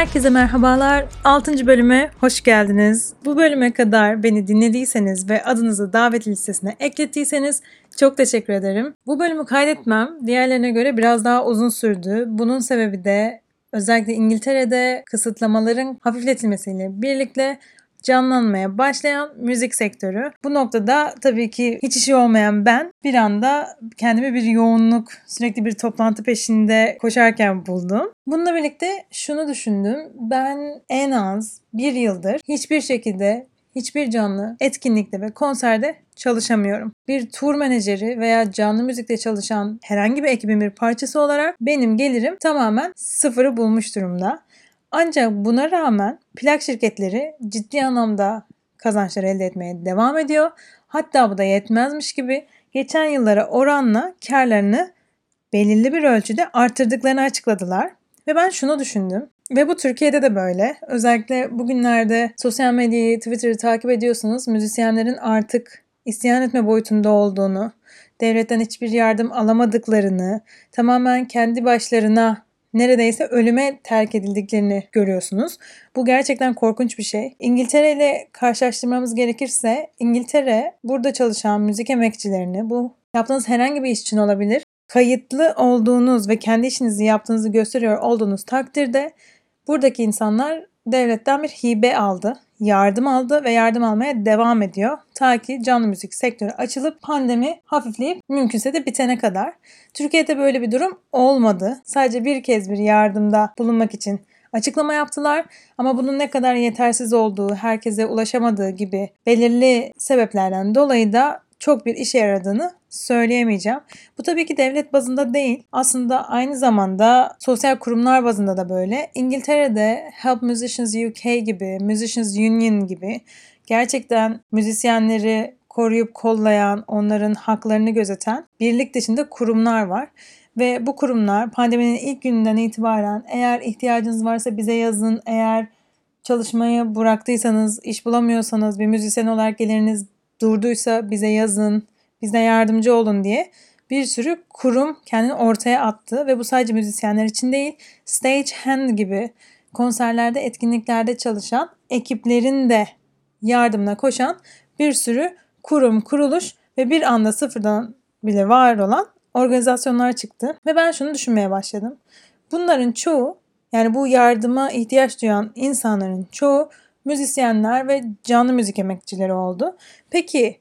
Herkese merhabalar. 6. bölüme hoş geldiniz. Bu bölüme kadar beni dinlediyseniz ve adınızı davet listesine eklettiyseniz çok teşekkür ederim. Bu bölümü kaydetmem diğerlerine göre biraz daha uzun sürdü. Bunun sebebi de özellikle İngiltere'de kısıtlamaların hafifletilmesiyle birlikte canlanmaya başlayan müzik sektörü. Bu noktada tabii ki hiç işi olmayan ben bir anda kendimi bir yoğunluk, sürekli bir toplantı peşinde koşarken buldum. Bununla birlikte şunu düşündüm. Ben en az bir yıldır hiçbir şekilde hiçbir canlı etkinlikte ve konserde çalışamıyorum. Bir tur menajeri veya canlı müzikte çalışan herhangi bir ekibin bir parçası olarak benim gelirim tamamen sıfırı bulmuş durumda. Ancak buna rağmen plak şirketleri ciddi anlamda kazançlar elde etmeye devam ediyor. Hatta bu da yetmezmiş gibi geçen yıllara oranla karlarını belirli bir ölçüde arttırdıklarını açıkladılar. Ve ben şunu düşündüm. Ve bu Türkiye'de de böyle. Özellikle bugünlerde sosyal medyayı, Twitter'ı takip ediyorsanız müzisyenlerin artık isyan etme boyutunda olduğunu, devletten hiçbir yardım alamadıklarını, tamamen kendi başlarına neredeyse ölüme terk edildiklerini görüyorsunuz. Bu gerçekten korkunç bir şey. İngiltere ile karşılaştırmamız gerekirse İngiltere burada çalışan müzik emekçilerini bu yaptığınız herhangi bir iş için olabilir. Kayıtlı olduğunuz ve kendi işinizi yaptığınızı gösteriyor olduğunuz takdirde buradaki insanlar devletten bir hibe aldı yardım aldı ve yardım almaya devam ediyor. Ta ki canlı müzik sektörü açılıp pandemi hafifleyip mümkünse de bitene kadar. Türkiye'de böyle bir durum olmadı. Sadece bir kez bir yardımda bulunmak için açıklama yaptılar ama bunun ne kadar yetersiz olduğu, herkese ulaşamadığı gibi belirli sebeplerden dolayı da çok bir işe yaradığını söyleyemeyeceğim. Bu tabii ki devlet bazında değil. Aslında aynı zamanda sosyal kurumlar bazında da böyle. İngiltere'de Help Musicians UK gibi, Musicians Union gibi gerçekten müzisyenleri koruyup kollayan, onların haklarını gözeten birlik dışında kurumlar var. Ve bu kurumlar pandeminin ilk gününden itibaren eğer ihtiyacınız varsa bize yazın, eğer çalışmayı bıraktıysanız, iş bulamıyorsanız, bir müzisyen olarak geliriniz durduysa bize yazın, bize yardımcı olun diye bir sürü kurum kendini ortaya attı ve bu sadece müzisyenler için değil, stage hand gibi konserlerde, etkinliklerde çalışan ekiplerin de yardımına koşan bir sürü kurum, kuruluş ve bir anda sıfırdan bile var olan organizasyonlar çıktı. Ve ben şunu düşünmeye başladım. Bunların çoğu yani bu yardıma ihtiyaç duyan insanların çoğu müzisyenler ve canlı müzik emekçileri oldu. Peki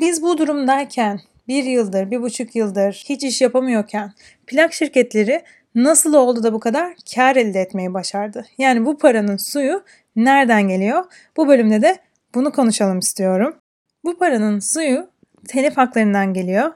biz bu durumdayken bir yıldır, bir buçuk yıldır hiç iş yapamıyorken plak şirketleri nasıl oldu da bu kadar kar elde etmeyi başardı? Yani bu paranın suyu nereden geliyor? Bu bölümde de bunu konuşalım istiyorum. Bu paranın suyu telif haklarından geliyor.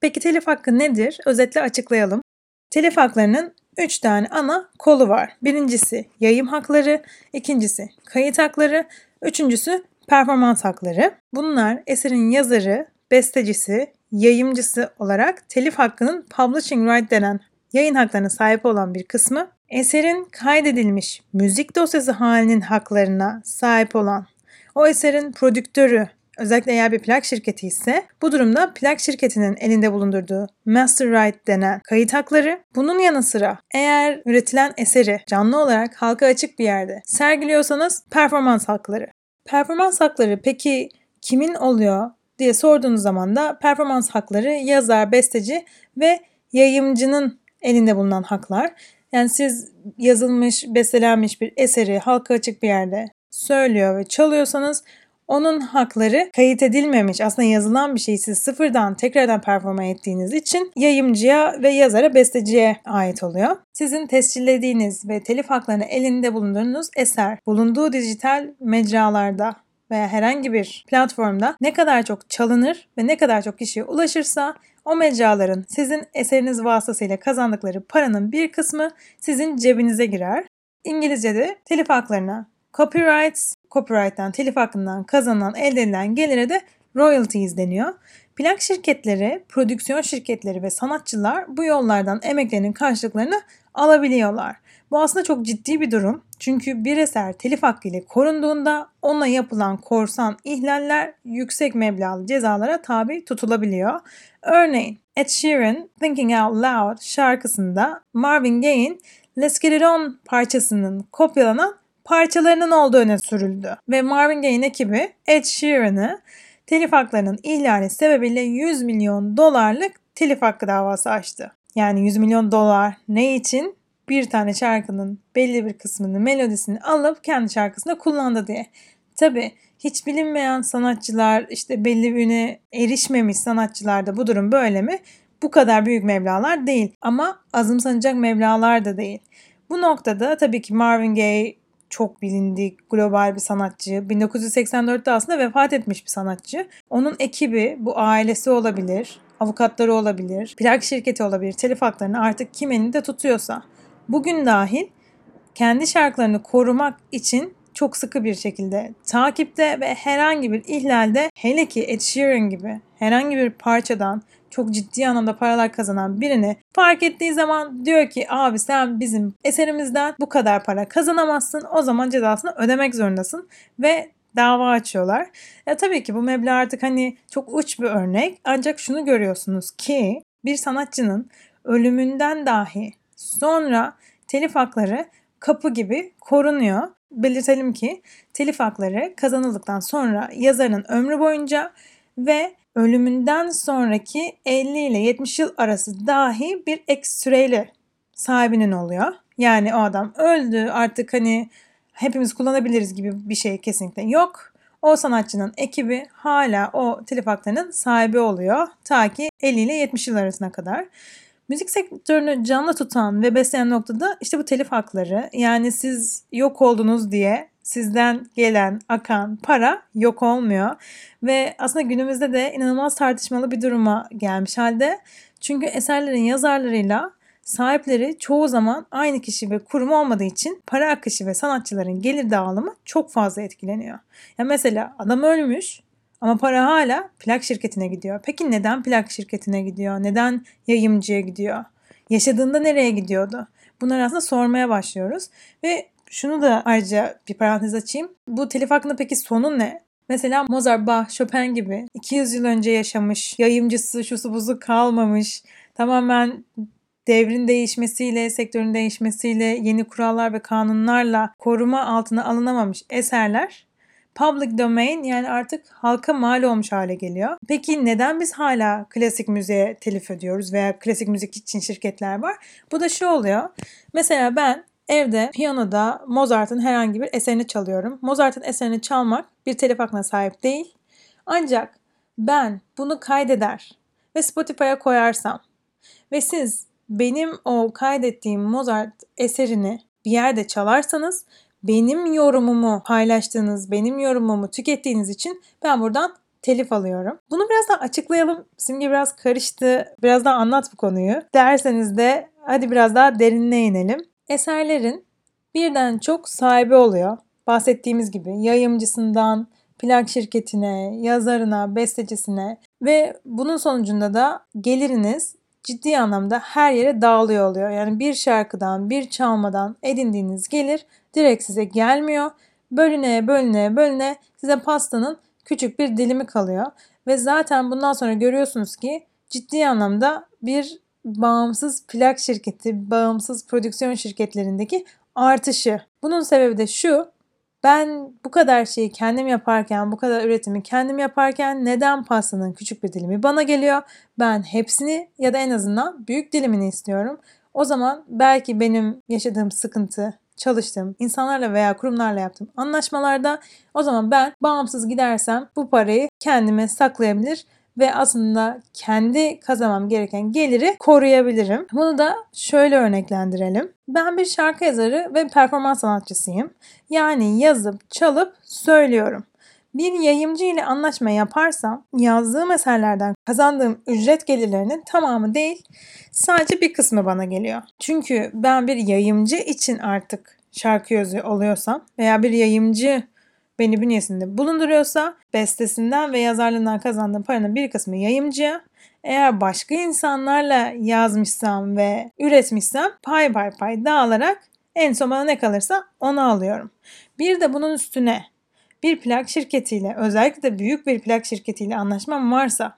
Peki telif hakkı nedir? Özetle açıklayalım. Telif haklarının 3 tane ana kolu var. Birincisi yayım hakları, ikincisi kayıt hakları, üçüncüsü performans hakları. Bunlar eserin yazarı, bestecisi, yayımcısı olarak telif hakkının publishing right denen yayın haklarına sahip olan bir kısmı, eserin kaydedilmiş müzik dosyası halinin haklarına sahip olan o eserin prodüktörü Özellikle eğer bir plak şirketi ise bu durumda plak şirketinin elinde bulundurduğu master right denen kayıt hakları. Bunun yanı sıra eğer üretilen eseri canlı olarak halka açık bir yerde sergiliyorsanız performans hakları. Performans hakları peki kimin oluyor diye sorduğunuz zaman da performans hakları yazar, besteci ve yayımcının elinde bulunan haklar. Yani siz yazılmış, bestelenmiş bir eseri halka açık bir yerde söylüyor ve çalıyorsanız onun hakları kayıt edilmemiş aslında yazılan bir şeyi siz sıfırdan tekrardan performa ettiğiniz için yayımcıya ve yazara besteciye ait oluyor. Sizin tescillediğiniz ve telif haklarını elinde bulundurduğunuz eser bulunduğu dijital mecralarda veya herhangi bir platformda ne kadar çok çalınır ve ne kadar çok kişiye ulaşırsa o mecraların sizin eseriniz vasıtasıyla kazandıkları paranın bir kısmı sizin cebinize girer. İngilizce'de telif haklarına copyrights, copyright'tan, telif hakkından kazanılan elde edilen gelire de royalties deniyor. Plak şirketleri, prodüksiyon şirketleri ve sanatçılar bu yollardan emeklerinin karşılıklarını alabiliyorlar. Bu aslında çok ciddi bir durum. Çünkü bir eser telif hakkı ile korunduğunda ona yapılan korsan ihlaller yüksek meblağlı cezalara tabi tutulabiliyor. Örneğin Ed Sheeran Thinking Out Loud şarkısında Marvin Gaye'in Let's Get It On parçasının kopyalanan parçalarının olduğu öne sürüldü. Ve Marvin Gaye'in ekibi Ed Sheeran'ı telif haklarının ihlali sebebiyle 100 milyon dolarlık telif hakkı davası açtı. Yani 100 milyon dolar ne için? Bir tane şarkının belli bir kısmını, melodisini alıp kendi şarkısında kullandı diye. Tabi hiç bilinmeyen sanatçılar, işte belli birine erişmemiş sanatçılarda bu durum böyle mi? Bu kadar büyük meblalar değil ama azımsanacak meblalar da değil. Bu noktada tabii ki Marvin Gaye çok bilindik global bir sanatçı. 1984'te aslında vefat etmiş bir sanatçı. Onun ekibi bu ailesi olabilir, avukatları olabilir, plak şirketi olabilir, telif haklarını artık kim elinde tutuyorsa. Bugün dahil kendi şarkılarını korumak için çok sıkı bir şekilde takipte ve herhangi bir ihlalde hele ki Ed Sheeran gibi herhangi bir parçadan çok ciddi anlamda paralar kazanan birini fark ettiği zaman diyor ki abi sen bizim eserimizden bu kadar para kazanamazsın o zaman cezasını ödemek zorundasın ve dava açıyorlar. Ya tabii ki bu meblağ artık hani çok uç bir örnek ancak şunu görüyorsunuz ki bir sanatçının ölümünden dahi sonra telif hakları kapı gibi korunuyor. Belirtelim ki telif hakları kazanıldıktan sonra yazarın ömrü boyunca ve ölümünden sonraki 50 ile 70 yıl arası dahi bir ek süreyle sahibinin oluyor. Yani o adam öldü artık hani hepimiz kullanabiliriz gibi bir şey kesinlikle yok. O sanatçının ekibi hala o telif haklarının sahibi oluyor. Ta ki 50 ile 70 yıl arasına kadar. Müzik sektörünü canlı tutan ve besleyen noktada işte bu telif hakları. Yani siz yok oldunuz diye sizden gelen, akan para yok olmuyor. Ve aslında günümüzde de inanılmaz tartışmalı bir duruma gelmiş halde. Çünkü eserlerin yazarlarıyla sahipleri çoğu zaman aynı kişi ve kurum olmadığı için para akışı ve sanatçıların gelir dağılımı çok fazla etkileniyor. Ya mesela adam ölmüş ama para hala plak şirketine gidiyor. Peki neden plak şirketine gidiyor? Neden yayımcıya gidiyor? Yaşadığında nereye gidiyordu? Bunları aslında sormaya başlıyoruz. Ve şunu da ayrıca bir parantez açayım. Bu telif hakkında peki sonu ne? Mesela Mozart, Bach, Chopin gibi 200 yıl önce yaşamış, yayımcısı, şusu buzu kalmamış, tamamen devrin değişmesiyle, sektörün değişmesiyle, yeni kurallar ve kanunlarla koruma altına alınamamış eserler public domain yani artık halka mal olmuş hale geliyor. Peki neden biz hala klasik müziğe telif ediyoruz veya klasik müzik için şirketler var? Bu da şu oluyor. Mesela ben Evde piyanoda Mozart'ın herhangi bir eserini çalıyorum. Mozart'ın eserini çalmak bir telif hakkına sahip değil. Ancak ben bunu kaydeder ve Spotify'a koyarsam ve siz benim o kaydettiğim Mozart eserini bir yerde çalarsanız benim yorumumu paylaştığınız, benim yorumumu tükettiğiniz için ben buradan telif alıyorum. Bunu biraz daha açıklayalım. Simge biraz karıştı. Biraz daha anlat bu konuyu. Derseniz de hadi biraz daha derinine inelim. Eserlerin birden çok sahibi oluyor. Bahsettiğimiz gibi yayımcısından plak şirketine, yazarına, bestecisine ve bunun sonucunda da geliriniz ciddi anlamda her yere dağılıyor oluyor. Yani bir şarkıdan, bir çalmadan edindiğiniz gelir direkt size gelmiyor. Bölüne bölüne bölüne size pastanın küçük bir dilimi kalıyor. Ve zaten bundan sonra görüyorsunuz ki ciddi anlamda bir bağımsız plak şirketi, bağımsız prodüksiyon şirketlerindeki artışı. Bunun sebebi de şu. Ben bu kadar şeyi kendim yaparken, bu kadar üretimi kendim yaparken neden pastanın küçük bir dilimi bana geliyor? Ben hepsini ya da en azından büyük dilimini istiyorum. O zaman belki benim yaşadığım sıkıntı, çalıştığım insanlarla veya kurumlarla yaptığım anlaşmalarda o zaman ben bağımsız gidersem bu parayı kendime saklayabilir ve aslında kendi kazanmam gereken geliri koruyabilirim. Bunu da şöyle örneklendirelim. Ben bir şarkı yazarı ve performans sanatçısıyım. Yani yazıp, çalıp söylüyorum. Bir yayımcı ile anlaşma yaparsam yazdığım eserlerden kazandığım ücret gelirlerinin tamamı değil sadece bir kısmı bana geliyor. Çünkü ben bir yayımcı için artık şarkı yazıyor oluyorsam veya bir yayımcı beni bünyesinde bulunduruyorsa bestesinden ve yazarlığından kazandığım paranın bir kısmı yayımcıya, eğer başka insanlarla yazmışsam ve üretmişsem pay pay pay dağılarak en son bana ne kalırsa onu alıyorum. Bir de bunun üstüne bir plak şirketiyle özellikle büyük bir plak şirketiyle anlaşmam varsa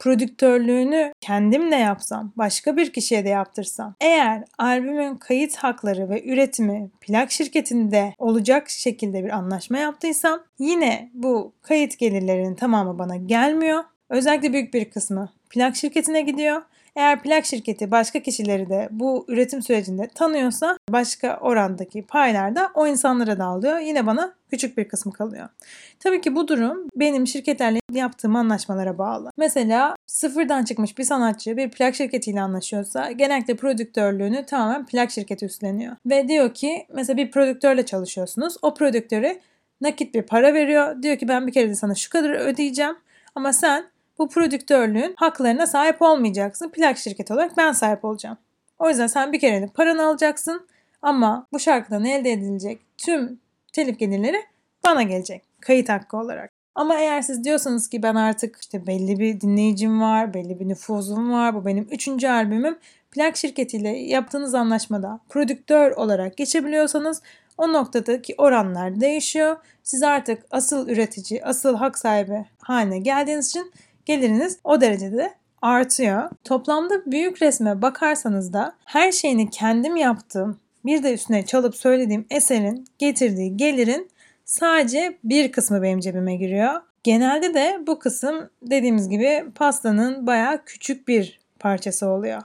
prodüktörlüğünü kendim de yapsam, başka bir kişiye de yaptırsam, eğer albümün kayıt hakları ve üretimi plak şirketinde olacak şekilde bir anlaşma yaptıysam yine bu kayıt gelirlerinin tamamı bana gelmiyor. Özellikle büyük bir kısmı plak şirketine gidiyor. Eğer plak şirketi başka kişileri de bu üretim sürecinde tanıyorsa başka orandaki paylar da o insanlara dağılıyor. Yine bana küçük bir kısmı kalıyor. Tabii ki bu durum benim şirketlerle yaptığım anlaşmalara bağlı. Mesela sıfırdan çıkmış bir sanatçı bir plak şirketiyle anlaşıyorsa genellikle prodüktörlüğünü tamamen plak şirketi üstleniyor. Ve diyor ki mesela bir prodüktörle çalışıyorsunuz. O prodüktöre nakit bir para veriyor. Diyor ki ben bir kere de sana şu kadar ödeyeceğim. Ama sen bu prodüktörlüğün haklarına sahip olmayacaksın. Plak şirketi olarak ben sahip olacağım. O yüzden sen bir kere de paranı alacaksın ama bu şarkıdan elde edilecek tüm telif gelirleri bana gelecek kayıt hakkı olarak. Ama eğer siz diyorsanız ki ben artık işte belli bir dinleyicim var, belli bir nüfuzum var, bu benim üçüncü albümüm. Plak şirketiyle yaptığınız anlaşmada prodüktör olarak geçebiliyorsanız o noktadaki oranlar değişiyor. Siz artık asıl üretici, asıl hak sahibi haline geldiğiniz için geliriniz o derecede artıyor. Toplamda büyük resme bakarsanız da her şeyini kendim yaptığım bir de üstüne çalıp söylediğim eserin getirdiği gelirin sadece bir kısmı benim cebime giriyor. Genelde de bu kısım dediğimiz gibi pastanın bayağı küçük bir parçası oluyor.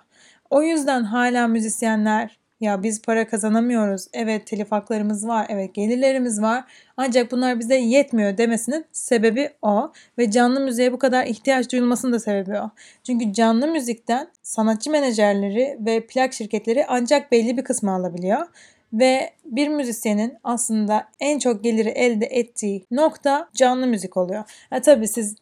O yüzden hala müzisyenler ya biz para kazanamıyoruz. Evet telif haklarımız var. Evet gelirlerimiz var. Ancak bunlar bize yetmiyor demesinin sebebi o. Ve canlı müziğe bu kadar ihtiyaç duyulmasının da sebebi o. Çünkü canlı müzikten sanatçı menajerleri ve plak şirketleri ancak belli bir kısmı alabiliyor. Ve bir müzisyenin aslında en çok geliri elde ettiği nokta canlı müzik oluyor. Ha, tabii siz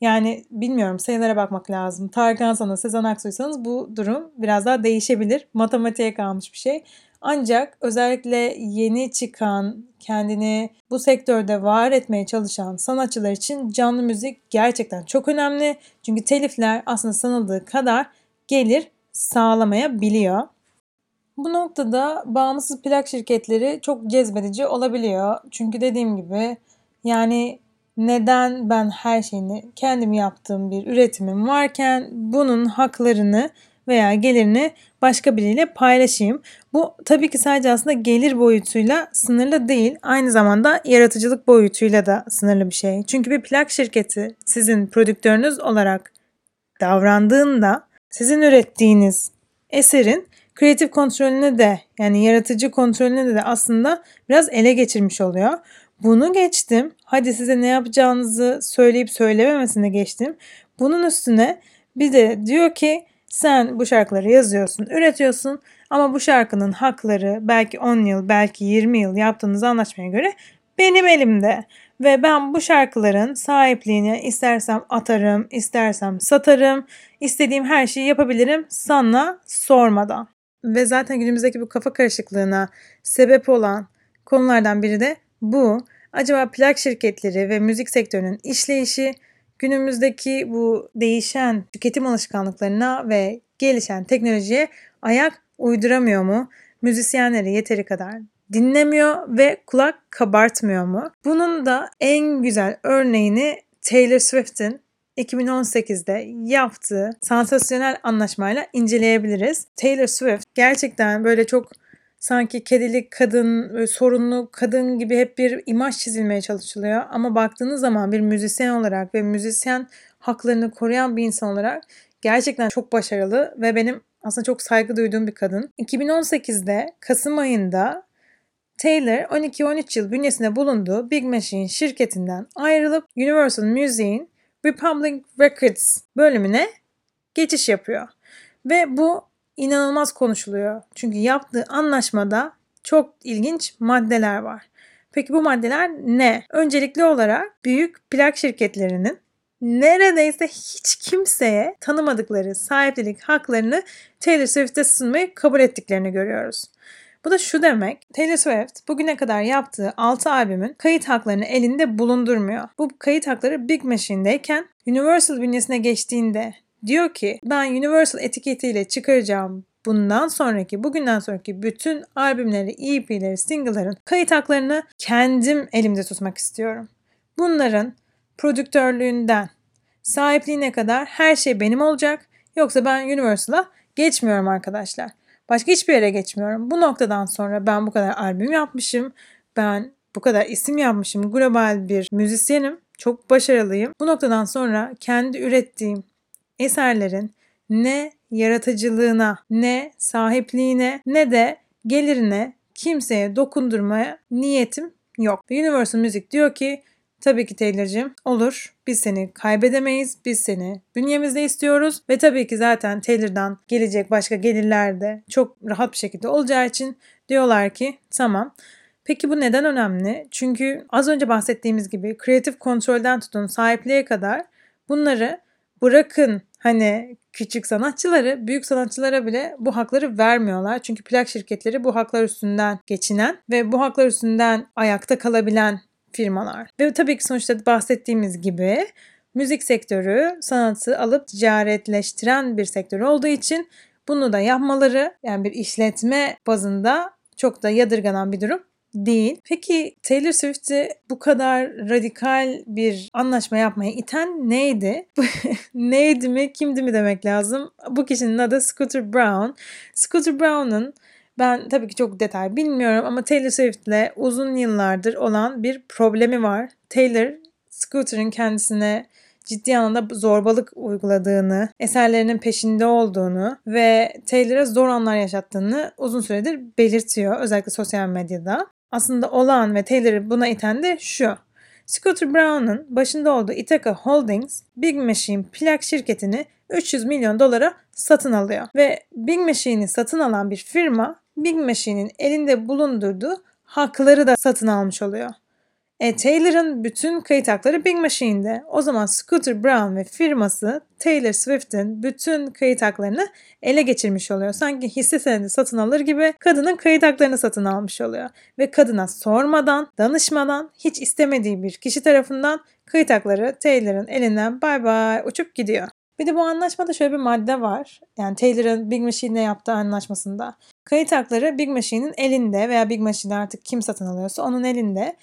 yani bilmiyorum sayılara bakmak lazım. Tarık Ansan'ı Sezen Aksu'ysanız bu durum biraz daha değişebilir. Matematiğe kalmış bir şey. Ancak özellikle yeni çıkan, kendini bu sektörde var etmeye çalışan sanatçılar için canlı müzik gerçekten çok önemli. Çünkü telifler aslında sanıldığı kadar gelir sağlamayabiliyor. Bu noktada bağımsız plak şirketleri çok cezbedici olabiliyor. Çünkü dediğim gibi yani neden ben her şeyini kendim yaptığım bir üretimim varken bunun haklarını veya gelirini başka biriyle paylaşayım. Bu tabii ki sadece aslında gelir boyutuyla sınırlı değil. Aynı zamanda yaratıcılık boyutuyla da sınırlı bir şey. Çünkü bir plak şirketi sizin prodüktörünüz olarak davrandığında sizin ürettiğiniz eserin kreatif kontrolünü de yani yaratıcı kontrolünü de aslında biraz ele geçirmiş oluyor. Bunu geçtim. Hadi size ne yapacağınızı söyleyip söylememesine geçtim. Bunun üstüne bir de diyor ki sen bu şarkıları yazıyorsun, üretiyorsun ama bu şarkının hakları belki 10 yıl, belki 20 yıl yaptığınız anlaşmaya göre benim elimde. Ve ben bu şarkıların sahipliğini istersem atarım, istersem satarım, istediğim her şeyi yapabilirim sana sormadan. Ve zaten günümüzdeki bu kafa karışıklığına sebep olan konulardan biri de bu. Acaba plak şirketleri ve müzik sektörünün işleyişi günümüzdeki bu değişen tüketim alışkanlıklarına ve gelişen teknolojiye ayak uyduramıyor mu? Müzisyenleri yeteri kadar dinlemiyor ve kulak kabartmıyor mu? Bunun da en güzel örneğini Taylor Swift'in 2018'de yaptığı sansasyonel anlaşmayla inceleyebiliriz. Taylor Swift gerçekten böyle çok sanki kedilik kadın, sorunlu kadın gibi hep bir imaj çizilmeye çalışılıyor. Ama baktığınız zaman bir müzisyen olarak ve müzisyen haklarını koruyan bir insan olarak gerçekten çok başarılı ve benim aslında çok saygı duyduğum bir kadın. 2018'de Kasım ayında Taylor 12-13 yıl bünyesinde bulunduğu Big Machine şirketinden ayrılıp Universal Music'in Republic Records bölümüne geçiş yapıyor. Ve bu inanılmaz konuşuluyor. Çünkü yaptığı anlaşmada çok ilginç maddeler var. Peki bu maddeler ne? Öncelikli olarak büyük plak şirketlerinin neredeyse hiç kimseye tanımadıkları sahiplik haklarını Taylor Swift'e sunmayı kabul ettiklerini görüyoruz. Bu da şu demek. Taylor Swift bugüne kadar yaptığı 6 albümün kayıt haklarını elinde bulundurmuyor. Bu kayıt hakları Big Machine'deyken Universal bünyesine geçtiğinde diyor ki ben Universal etiketiyle çıkaracağım bundan sonraki, bugünden sonraki bütün albümleri, EP'leri, single'ların kayıt haklarını kendim elimde tutmak istiyorum. Bunların prodüktörlüğünden, sahipliğine kadar her şey benim olacak. Yoksa ben Universal'a geçmiyorum arkadaşlar. Başka hiçbir yere geçmiyorum. Bu noktadan sonra ben bu kadar albüm yapmışım. Ben bu kadar isim yapmışım. Global bir müzisyenim. Çok başarılıyım. Bu noktadan sonra kendi ürettiğim eserlerin ne yaratıcılığına, ne sahipliğine, ne de gelirine kimseye dokundurmaya niyetim yok. Universal Music diyor ki Tabii ki Taylor'cığım olur. Biz seni kaybedemeyiz. Biz seni bünyemizde istiyoruz. Ve tabii ki zaten Taylor'dan gelecek başka gelirler de çok rahat bir şekilde olacağı için diyorlar ki tamam. Peki bu neden önemli? Çünkü az önce bahsettiğimiz gibi kreatif kontrolden tutun sahipliğe kadar bunları bırakın hani küçük sanatçıları, büyük sanatçılara bile bu hakları vermiyorlar. Çünkü plak şirketleri bu haklar üstünden geçinen ve bu haklar üstünden ayakta kalabilen firmalar. Ve tabii ki sonuçta bahsettiğimiz gibi müzik sektörü sanatı alıp ticaretleştiren bir sektör olduğu için bunu da yapmaları yani bir işletme bazında çok da yadırganan bir durum değil. Peki Taylor Swift'i bu kadar radikal bir anlaşma yapmaya iten neydi? neydi mi, kimdi mi demek lazım? Bu kişinin adı Scooter Brown. Scooter Brown'un ben tabii ki çok detay bilmiyorum ama Taylor Swift'le uzun yıllardır olan bir problemi var. Taylor Scooter'ın kendisine ciddi anlamda zorbalık uyguladığını, eserlerinin peşinde olduğunu ve Taylor'a zor anlar yaşattığını uzun süredir belirtiyor. Özellikle sosyal medyada. Aslında olan ve Taylor'ı buna iten de şu. Scooter Brown'un başında olduğu Ithaca Holdings, Big Machine plak şirketini 300 milyon dolara satın alıyor. Ve Big Machine'i satın alan bir firma Big Machine'in elinde bulundurduğu hakları da satın almış oluyor. E, Taylor'ın bütün kayıt hakları Big Machine'de. O zaman Scooter Brown ve firması Taylor Swift'in bütün kayıt haklarını ele geçirmiş oluyor. Sanki hisse senedi satın alır gibi kadının kayıt haklarını satın almış oluyor. Ve kadına sormadan, danışmadan, hiç istemediği bir kişi tarafından kayıt hakları Taylor'ın elinden bay bay uçup gidiyor. Bir de bu anlaşmada şöyle bir madde var. Yani Taylor'ın Big Machine'le yaptığı anlaşmasında. Kayıt hakları Big Machine'in elinde veya Big Machine artık kim satın alıyorsa onun elinde.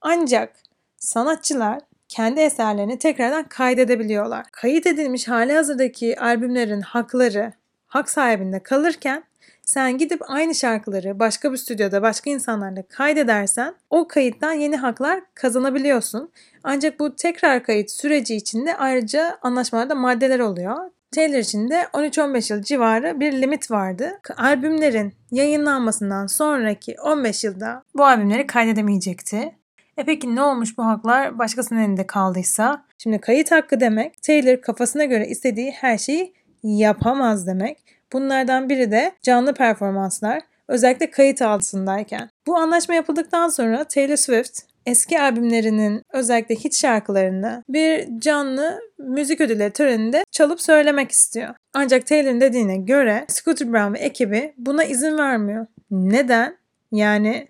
Ancak sanatçılar kendi eserlerini tekrardan kaydedebiliyorlar. Kayıt edilmiş hali hazırdaki albümlerin hakları hak sahibinde kalırken sen gidip aynı şarkıları başka bir stüdyoda başka insanlarla kaydedersen o kayıttan yeni haklar kazanabiliyorsun. Ancak bu tekrar kayıt süreci içinde ayrıca anlaşmalarda maddeler oluyor. Taylor için de 13-15 yıl civarı bir limit vardı. Albümlerin yayınlanmasından sonraki 15 yılda bu albümleri kaydedemeyecekti. E peki ne olmuş bu haklar başkasının elinde kaldıysa? Şimdi kayıt hakkı demek Taylor kafasına göre istediği her şeyi yapamaz demek. Bunlardan biri de canlı performanslar, özellikle kayıt altındayken. Bu anlaşma yapıldıktan sonra Taylor Swift eski albümlerinin özellikle hit şarkılarını bir canlı müzik ödülleri töreninde çalıp söylemek istiyor. Ancak Taylor'ın dediğine göre Scooter Brown ve ekibi buna izin vermiyor. Neden? Yani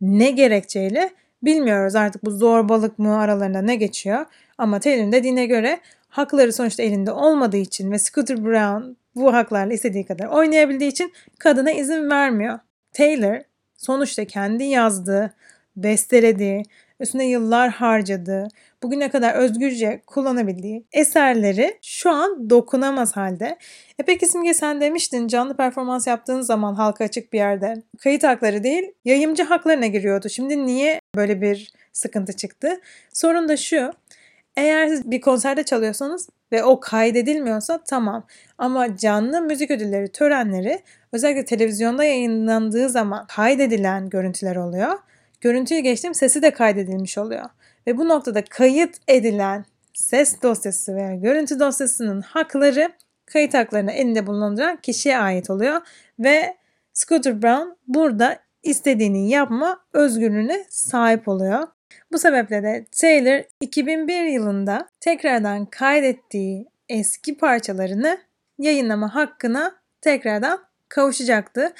ne gerekçeyle bilmiyoruz artık bu zorbalık mı aralarında ne geçiyor. Ama Taylor'ın dediğine göre hakları sonuçta elinde olmadığı için ve Scooter Brown bu haklarla istediği kadar oynayabildiği için kadına izin vermiyor. Taylor sonuçta kendi yazdığı, bestelediği, üstüne yıllar harcadığı, bugüne kadar özgürce kullanabildiği eserleri şu an dokunamaz halde. E peki Simge sen demiştin canlı performans yaptığın zaman halka açık bir yerde kayıt hakları değil yayımcı haklarına giriyordu. Şimdi niye böyle bir sıkıntı çıktı? Sorun da şu. Eğer siz bir konserde çalıyorsanız ve o kaydedilmiyorsa tamam. Ama canlı müzik ödülleri törenleri özellikle televizyonda yayınlandığı zaman kaydedilen görüntüler oluyor. Görüntüyü geçtim sesi de kaydedilmiş oluyor. Ve bu noktada kayıt edilen ses dosyası veya görüntü dosyasının hakları kayıt haklarını elinde bulunduran kişiye ait oluyor. Ve Scooter Brown burada istediğini yapma özgürlüğüne sahip oluyor. Bu sebeple de Taylor 2001 yılında tekrardan kaydettiği eski parçalarını yayınlama hakkına tekrardan kavuşacaktı.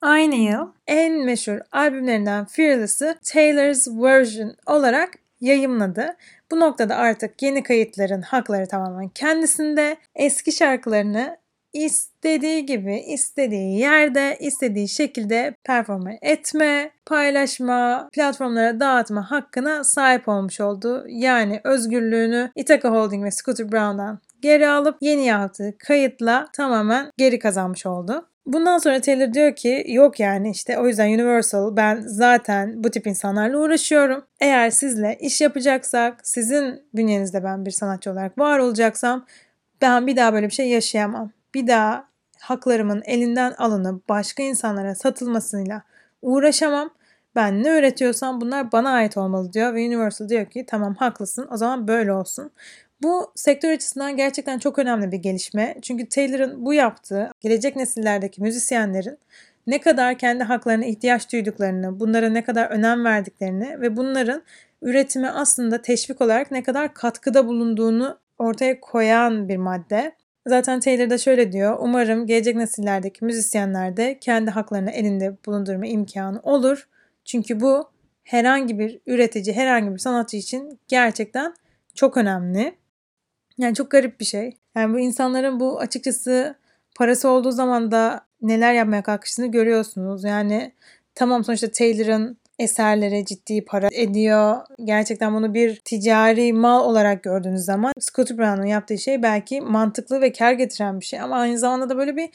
Aynı yıl en meşhur albümlerinden Fearless'ı Taylor's Version olarak yayımladı. Bu noktada artık yeni kayıtların hakları tamamen kendisinde. Eski şarkılarını istediği gibi, istediği yerde, istediği şekilde performa etme, paylaşma, platformlara dağıtma hakkına sahip olmuş oldu. Yani özgürlüğünü Ithaca Holding ve Scooter Brown'dan geri alıp yeni yaptığı kayıtla tamamen geri kazanmış oldu. Bundan sonra Taylor diyor ki yok yani işte o yüzden Universal ben zaten bu tip insanlarla uğraşıyorum. Eğer sizle iş yapacaksak sizin bünyenizde ben bir sanatçı olarak var olacaksam ben bir daha böyle bir şey yaşayamam. Bir daha haklarımın elinden alınıp başka insanlara satılmasıyla uğraşamam. Ben ne üretiyorsam bunlar bana ait olmalı diyor ve Universal diyor ki tamam haklısın o zaman böyle olsun. Bu sektör açısından gerçekten çok önemli bir gelişme. Çünkü Taylor'ın bu yaptığı gelecek nesillerdeki müzisyenlerin ne kadar kendi haklarına ihtiyaç duyduklarını, bunlara ne kadar önem verdiklerini ve bunların üretime aslında teşvik olarak ne kadar katkıda bulunduğunu ortaya koyan bir madde. Zaten Taylor da şöyle diyor. Umarım gelecek nesillerdeki müzisyenler de kendi haklarını elinde bulundurma imkanı olur. Çünkü bu herhangi bir üretici, herhangi bir sanatçı için gerçekten çok önemli. Yani çok garip bir şey. Yani bu insanların bu açıkçası parası olduğu zaman da neler yapmaya kalkıştığını görüyorsunuz. Yani tamam sonuçta Taylor'ın eserlere ciddi para ediyor. Gerçekten bunu bir ticari mal olarak gördüğünüz zaman Scott Brown'un yaptığı şey belki mantıklı ve kar getiren bir şey ama aynı zamanda da böyle bir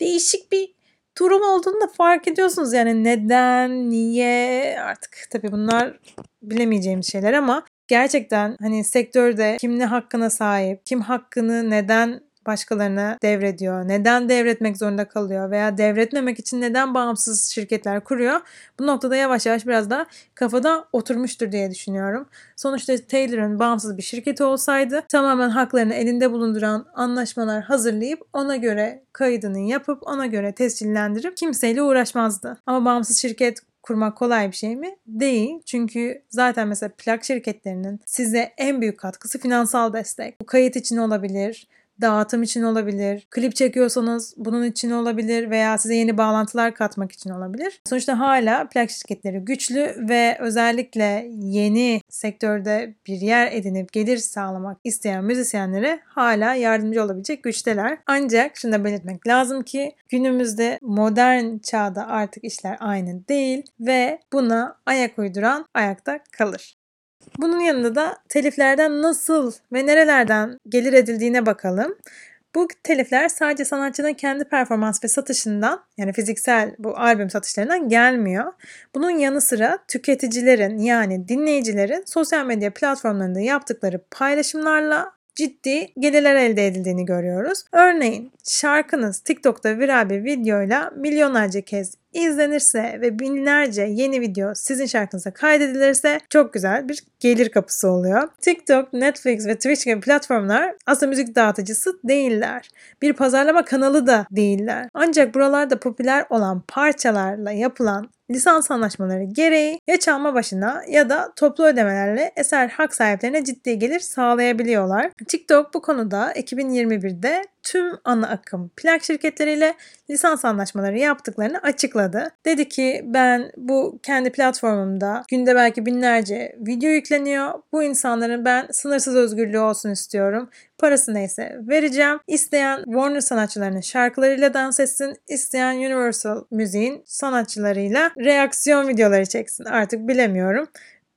değişik bir durum olduğunu da fark ediyorsunuz. Yani neden, niye artık tabii bunlar bilemeyeceğimiz şeyler ama gerçekten hani sektörde kim ne hakkına sahip, kim hakkını neden başkalarına devrediyor, neden devretmek zorunda kalıyor veya devretmemek için neden bağımsız şirketler kuruyor. Bu noktada yavaş yavaş biraz da kafada oturmuştur diye düşünüyorum. Sonuçta Taylor'ın bağımsız bir şirketi olsaydı tamamen haklarını elinde bulunduran anlaşmalar hazırlayıp ona göre kaydını yapıp ona göre tescillendirip kimseyle uğraşmazdı. Ama bağımsız şirket kurmak kolay bir şey mi? Değil. Çünkü zaten mesela plak şirketlerinin size en büyük katkısı finansal destek. Bu kayıt için olabilir, dağıtım için olabilir, klip çekiyorsanız bunun için olabilir veya size yeni bağlantılar katmak için olabilir. Sonuçta hala plak şirketleri güçlü ve özellikle yeni sektörde bir yer edinip gelir sağlamak isteyen müzisyenlere hala yardımcı olabilecek güçteler. Ancak şunu da belirtmek lazım ki günümüzde modern çağda artık işler aynı değil ve buna ayak uyduran ayakta kalır. Bunun yanında da teliflerden nasıl ve nerelerden gelir edildiğine bakalım. Bu telifler sadece sanatçının kendi performans ve satışından yani fiziksel bu albüm satışlarından gelmiyor. Bunun yanı sıra tüketicilerin yani dinleyicilerin sosyal medya platformlarında yaptıkları paylaşımlarla ciddi gelirler elde edildiğini görüyoruz. Örneğin şarkınız TikTok'ta viral bir videoyla milyonlarca kez izlenirse ve binlerce yeni video sizin şarkınıza kaydedilirse çok güzel bir gelir kapısı oluyor. TikTok, Netflix ve Twitch gibi platformlar aslında müzik dağıtıcısı değiller. Bir pazarlama kanalı da değiller. Ancak buralarda popüler olan parçalarla yapılan lisans anlaşmaları gereği ya çalma başına ya da toplu ödemelerle eser hak sahiplerine ciddi gelir sağlayabiliyorlar. TikTok bu konuda 2021'de tüm ana akım plak şirketleriyle lisans anlaşmaları yaptıklarını açıkladı. Dedi ki ben bu kendi platformumda günde belki binlerce video yükleniyor. Bu insanların ben sınırsız özgürlüğü olsun istiyorum. Parası neyse vereceğim. İsteyen Warner sanatçılarının şarkılarıyla dans etsin. isteyen Universal müziğin sanatçılarıyla reaksiyon videoları çeksin. Artık bilemiyorum.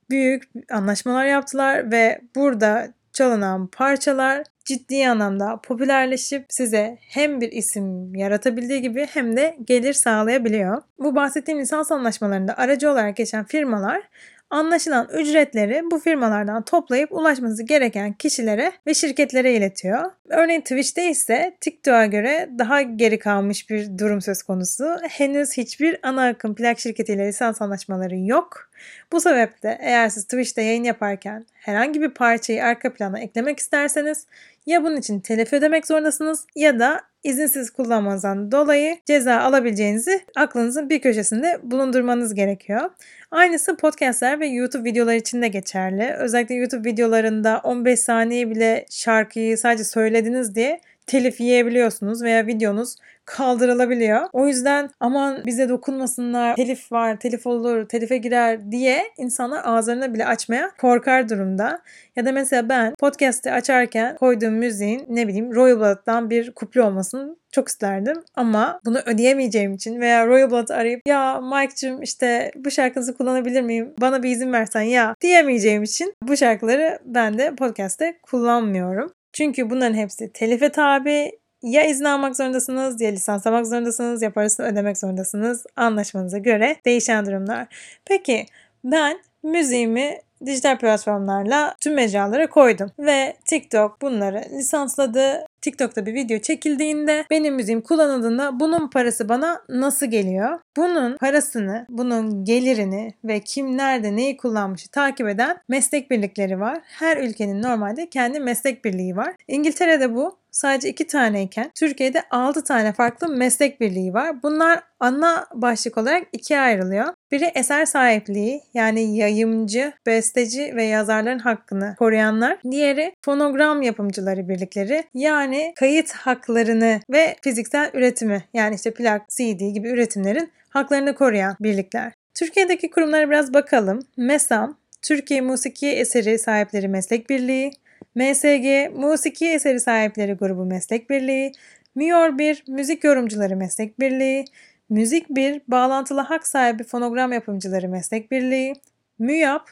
Büyük anlaşmalar yaptılar ve burada çalınan parçalar ciddi anlamda popülerleşip size hem bir isim yaratabildiği gibi hem de gelir sağlayabiliyor. Bu bahsettiğim lisans anlaşmalarında aracı olarak geçen firmalar anlaşılan ücretleri bu firmalardan toplayıp ulaşması gereken kişilere ve şirketlere iletiyor. Örneğin Twitch'te ise TikTok'a göre daha geri kalmış bir durum söz konusu. Henüz hiçbir ana akım plak şirketiyle lisans anlaşmaları yok. Bu sebeple eğer siz Twitch'te yayın yaparken herhangi bir parçayı arka plana eklemek isterseniz ya bunun için telif ödemek zorundasınız ya da izinsiz kullanmanızdan dolayı ceza alabileceğinizi aklınızın bir köşesinde bulundurmanız gerekiyor. Aynısı podcastler ve YouTube videoları için de geçerli. Özellikle YouTube videolarında 15 saniye bile şarkıyı sadece söylediniz diye telif yiyebiliyorsunuz veya videonuz kaldırılabiliyor. O yüzden aman bize dokunmasınlar, telif var, telif olur, telife girer diye insanlar ağızlarını bile açmaya korkar durumda. Ya da mesela ben podcast'i açarken koyduğum müziğin ne bileyim Royal Blood'dan bir kuple olmasını çok isterdim ama bunu ödeyemeyeceğim için veya Royal Blood'ı arayıp ya Mike'cığım işte bu şarkınızı kullanabilir miyim? Bana bir izin versen ya diyemeyeceğim için bu şarkıları ben de podcast'te kullanmıyorum. Çünkü bunların hepsi telife tabi ya izin almak zorundasınız ya lisans almak zorundasınız ya parasını ödemek zorundasınız. Anlaşmanıza göre değişen durumlar. Peki ben müziğimi dijital platformlarla tüm mecralara koydum. Ve TikTok bunları lisansladı. TikTok'ta bir video çekildiğinde benim müziğim kullanıldığında bunun parası bana nasıl geliyor? Bunun parasını, bunun gelirini ve kim nerede neyi kullanmışı takip eden meslek birlikleri var. Her ülkenin normalde kendi meslek birliği var. İngiltere'de bu sadece iki taneyken Türkiye'de 6 tane farklı meslek birliği var. Bunlar ana başlık olarak ikiye ayrılıyor. Biri eser sahipliği yani yayımcı, besteci ve yazarların hakkını koruyanlar. Diğeri fonogram yapımcıları birlikleri yani kayıt haklarını ve fiziksel üretimi yani işte plak, CD gibi üretimlerin haklarını koruyan birlikler. Türkiye'deki kurumlara biraz bakalım. MESAM, Türkiye Musiki Eseri Sahipleri Meslek Birliği, MSG Musiki Eseri Sahipleri Grubu Meslek Birliği, MIOR 1 Müzik Yorumcuları Meslek Birliği, Müzik 1 Bağlantılı Hak Sahibi Fonogram Yapımcıları Meslek Birliği, MÜYAP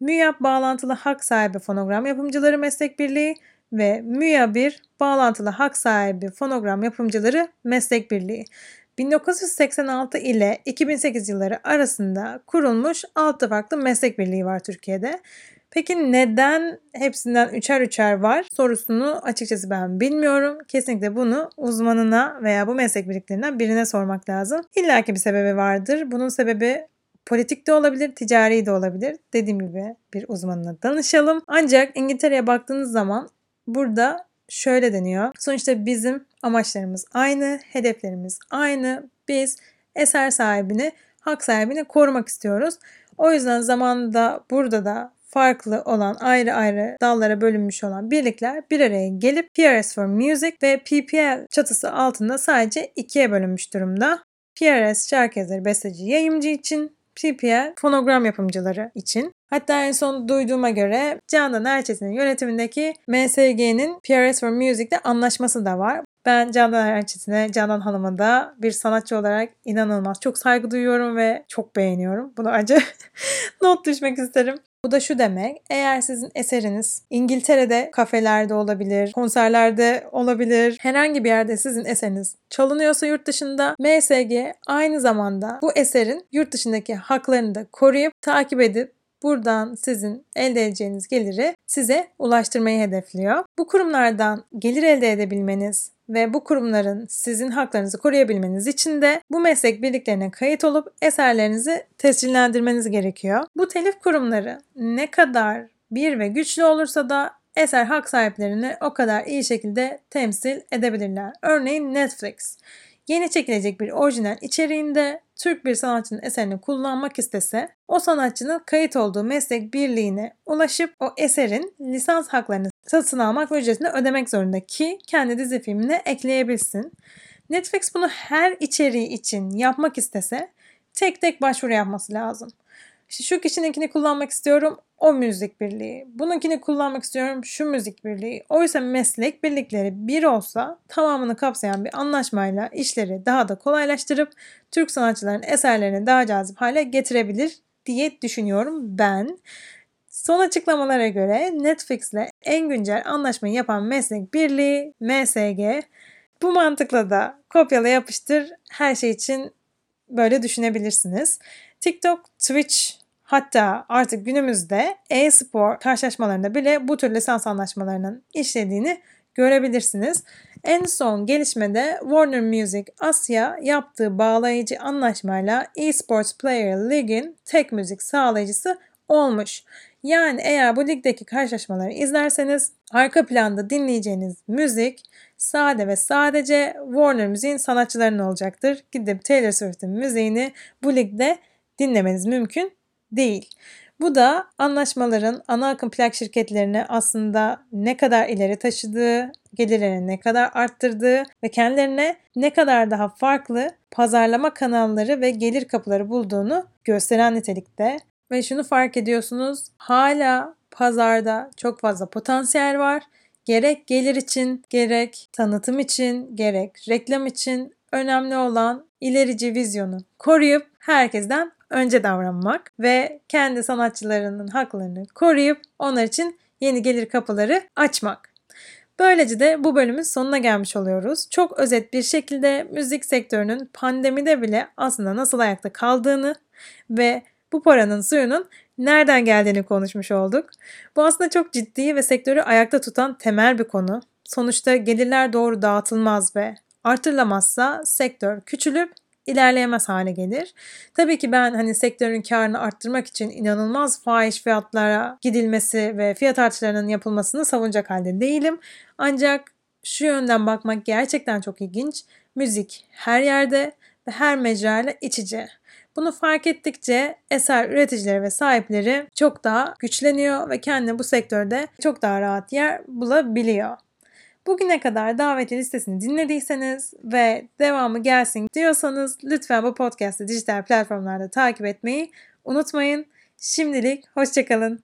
MÜYAP Bağlantılı Hak Sahibi Fonogram Yapımcıları Meslek Birliği ve MÜYA 1 Bağlantılı Hak Sahibi Fonogram Yapımcıları Meslek Birliği. 1986 ile 2008 yılları arasında kurulmuş 6 farklı meslek birliği var Türkiye'de. Peki neden hepsinden üçer üçer var sorusunu açıkçası ben bilmiyorum. Kesinlikle bunu uzmanına veya bu meslek birliklerinden birine sormak lazım. İlla ki bir sebebi vardır. Bunun sebebi politik de olabilir, ticari de olabilir. Dediğim gibi bir uzmanına danışalım. Ancak İngiltere'ye baktığınız zaman burada şöyle deniyor. Sonuçta bizim amaçlarımız aynı, hedeflerimiz aynı. Biz eser sahibini, hak sahibini korumak istiyoruz. O yüzden zamanında burada da farklı olan ayrı ayrı dallara bölünmüş olan birlikler bir araya gelip PRS for Music ve PPL çatısı altında sadece ikiye bölünmüş durumda. PRS şarkı yazarı, besteci, yayımcı için, PPL fonogram yapımcıları için. Hatta en son duyduğuma göre Canan Erçetin'in yönetimindeki MSG'nin PRS for Music'te anlaşması da var. Ben Canan Erçetin'e, Canan Hanım'a da bir sanatçı olarak inanılmaz çok saygı duyuyorum ve çok beğeniyorum. Bunu acı not düşmek isterim. Bu da şu demek. Eğer sizin eseriniz İngiltere'de kafelerde olabilir, konserlerde olabilir, herhangi bir yerde sizin eseriniz çalınıyorsa yurt dışında MSG aynı zamanda bu eserin yurt dışındaki haklarını da koruyup takip edip buradan sizin elde edeceğiniz geliri size ulaştırmayı hedefliyor. Bu kurumlardan gelir elde edebilmeniz ve bu kurumların sizin haklarınızı koruyabilmeniz için de bu meslek birliklerine kayıt olup eserlerinizi tescillendirmeniz gerekiyor. Bu telif kurumları ne kadar bir ve güçlü olursa da eser hak sahiplerini o kadar iyi şekilde temsil edebilirler. Örneğin Netflix yeni çekilecek bir orijinal içeriğinde Türk bir sanatçının eserini kullanmak istese o sanatçının kayıt olduğu meslek birliğine ulaşıp o eserin lisans haklarını satın almak ve ücretini ödemek zorunda ki kendi dizi filmine ekleyebilsin. Netflix bunu her içeriği için yapmak istese tek tek başvuru yapması lazım. İşte şu kişininkini kullanmak istiyorum o müzik birliği. Bununkini kullanmak istiyorum şu müzik birliği. Oysa meslek birlikleri bir olsa tamamını kapsayan bir anlaşmayla işleri daha da kolaylaştırıp Türk sanatçıların eserlerini daha cazip hale getirebilir diye düşünüyorum ben. Son açıklamalara göre Netflix ile en güncel anlaşmayı yapan meslek birliği MSG. Bu mantıkla da kopyala yapıştır her şey için böyle düşünebilirsiniz. TikTok, Twitch hatta artık günümüzde e-spor karşılaşmalarında bile bu tür lisans anlaşmalarının işlediğini görebilirsiniz. En son gelişmede Warner Music Asya yaptığı bağlayıcı anlaşmayla eSports Player League'in tek müzik sağlayıcısı olmuş. Yani eğer bu ligdeki karşılaşmaları izlerseniz arka planda dinleyeceğiniz müzik sade ve sadece Warner Müziğin sanatçılarının olacaktır. Gidip Taylor Swift'in müziğini bu ligde dinlemeniz mümkün değil. Bu da anlaşmaların ana akım plak şirketlerini aslında ne kadar ileri taşıdığı, gelirlerini ne kadar arttırdığı ve kendilerine ne kadar daha farklı pazarlama kanalları ve gelir kapıları bulduğunu gösteren nitelikte. Ve şunu fark ediyorsunuz hala pazarda çok fazla potansiyel var. Gerek gelir için, gerek tanıtım için, gerek reklam için önemli olan ilerici vizyonu koruyup herkesten önce davranmak ve kendi sanatçılarının haklarını koruyup onlar için yeni gelir kapıları açmak. Böylece de bu bölümün sonuna gelmiş oluyoruz. Çok özet bir şekilde müzik sektörünün pandemide bile aslında nasıl ayakta kaldığını ve bu paranın suyunun nereden geldiğini konuşmuş olduk. Bu aslında çok ciddi ve sektörü ayakta tutan temel bir konu. Sonuçta gelirler doğru dağıtılmaz ve artırılamazsa sektör küçülüp ilerleyemez hale gelir. Tabii ki ben hani sektörün karını arttırmak için inanılmaz fahiş fiyatlara gidilmesi ve fiyat artışlarının yapılmasını savunacak halde değilim. Ancak şu yönden bakmak gerçekten çok ilginç. Müzik her yerde ve her mecrayla iç içe. Bunu fark ettikçe eser üreticileri ve sahipleri çok daha güçleniyor ve kendine bu sektörde çok daha rahat yer bulabiliyor. Bugüne kadar davetli listesini dinlediyseniz ve devamı gelsin diyorsanız lütfen bu podcast'ı dijital platformlarda takip etmeyi unutmayın. Şimdilik hoşçakalın.